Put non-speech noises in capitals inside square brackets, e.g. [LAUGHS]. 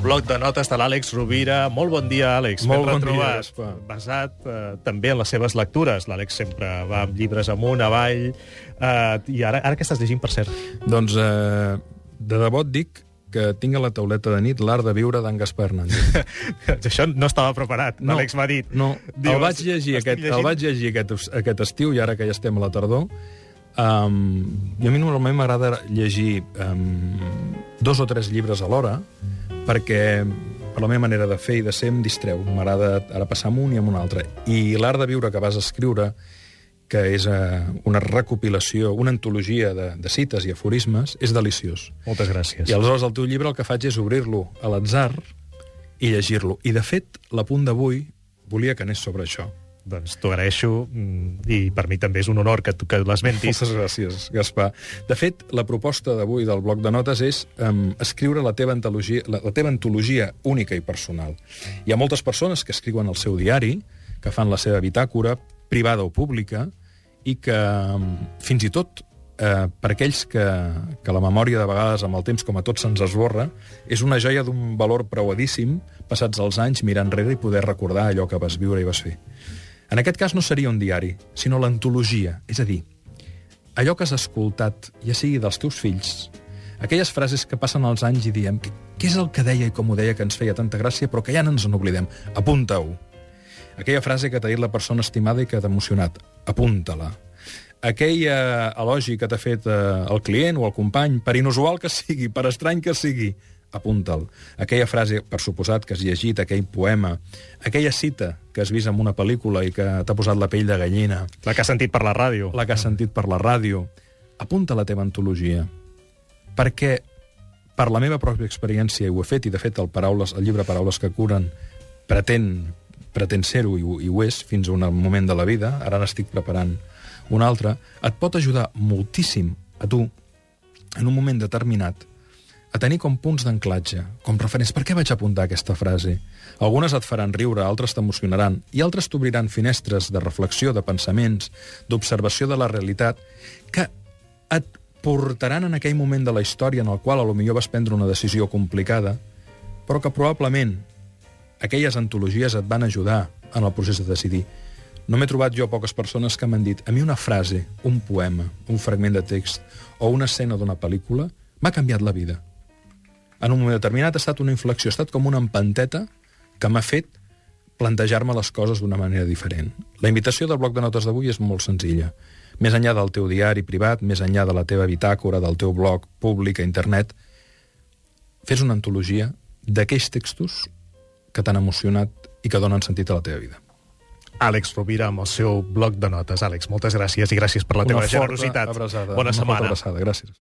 bloc de notes de l'Àlex Rovira. Molt bon dia, Àlex. Molt Ben bon dia. Gaspar. Basat eh, també en les seves lectures. L'Àlex sempre va amb llibres amunt, avall... Eh, I ara, ara què estàs llegint, per cert? Doncs eh, de debò et dic que tinc a la tauleta de nit l'art de viure d'en Gaspar Hernández. [LAUGHS] Això no estava preparat. No, L'Àlex m'ha dit. No, Diu, el vaig llegir, "Estic aquest, llegint". el vaig llegir aquest, aquest estiu, i ara que ja estem a la tardor, um, i a mi normalment m'agrada llegir um, dos o tres llibres alhora, perquè per la meva manera de fer i de ser em distreu. M'agrada ara passar amb un i amb un altre. I l'art de viure que vas escriure, que és uh, una recopilació, una antologia de, de cites i aforismes, és deliciós. Moltes gràcies. I aleshores el teu llibre el que faig és obrir-lo a l'atzar i llegir-lo. I, de fet, l'apunt d'avui volia que anés sobre això. Doncs t'ho agraeixo mm, i per mi també és un honor que, que l'esmentis. Moltes gràcies, Gaspar. De fet, la proposta d'avui del bloc de notes és um, escriure la teva, antologia, la, la teva antologia única i personal. Hi ha moltes persones que escriuen el seu diari, que fan la seva bitàcora, privada o pública, i que um, fins i tot eh, per aquells que, que la memòria de vegades amb el temps com a tots se'ns esborra, és una joia d'un valor preuadíssim passats els anys mirar enrere i poder recordar allò que vas viure i vas fer. En aquest cas no seria un diari, sinó l'antologia, és a dir, allò que has escoltat, ja sigui dels teus fills, aquelles frases que passen els anys i diem què, és el que deia i com ho deia que ens feia tanta gràcia, però que ja no ens n'oblidem. Apunta-ho. Aquella frase que t'ha dit la persona estimada i que t'ha emocionat. Apunta-la. Aquell eh, elogi que t'ha fet eh, el client o el company, per inusual que sigui, per estrany que sigui, apunta'l. Aquella frase, per suposat, que has llegit, aquell poema, aquella cita que has vist en una pel·lícula i que t'ha posat la pell de gallina, La que has sentit per la ràdio. la que has sentit per la ràdio, apunta la teva antologia. Perquè, per la meva pròpia experiència, i ho he fet, i de fet el, paraules, el llibre Paraules que curen pretén, pretén ser-ho, i, ho- i ho és, fins a un moment de la vida, ara n'estic preparant un altre, et pot ajudar moltíssim a tu, en un moment determinat, a tenir com punts d'anclatge, com referents. Per què vaig apuntar aquesta frase? Algunes et faran riure, altres t'emocionaran, i altres t'obriran finestres de reflexió, de pensaments, d'observació de la realitat, que et portaran en aquell moment de la història en el qual a lo millor vas prendre una decisió complicada, però que probablement aquelles antologies et van ajudar en el procés de decidir. No m'he trobat jo poques persones que m'han dit a mi una frase, un poema, un fragment de text o una escena d'una pel·lícula m'ha canviat la vida. En un moment determinat ha estat una inflexió, ha estat com una empanteta que m'ha fet plantejar-me les coses d'una manera diferent. La invitació del bloc de notes d'avui és molt senzilla. Més enllà del teu diari privat, més enllà de la teva bitàcora, del teu blog públic a internet, fes una antologia d'aquells textos que t'han emocionat i que donen sentit a la teva vida. Àlex Rovira amb el seu bloc de notes. Àlex, moltes gràcies i gràcies per la teva Una forta generositat. abraçada. Bona setmana. Abraçada. Gràcies.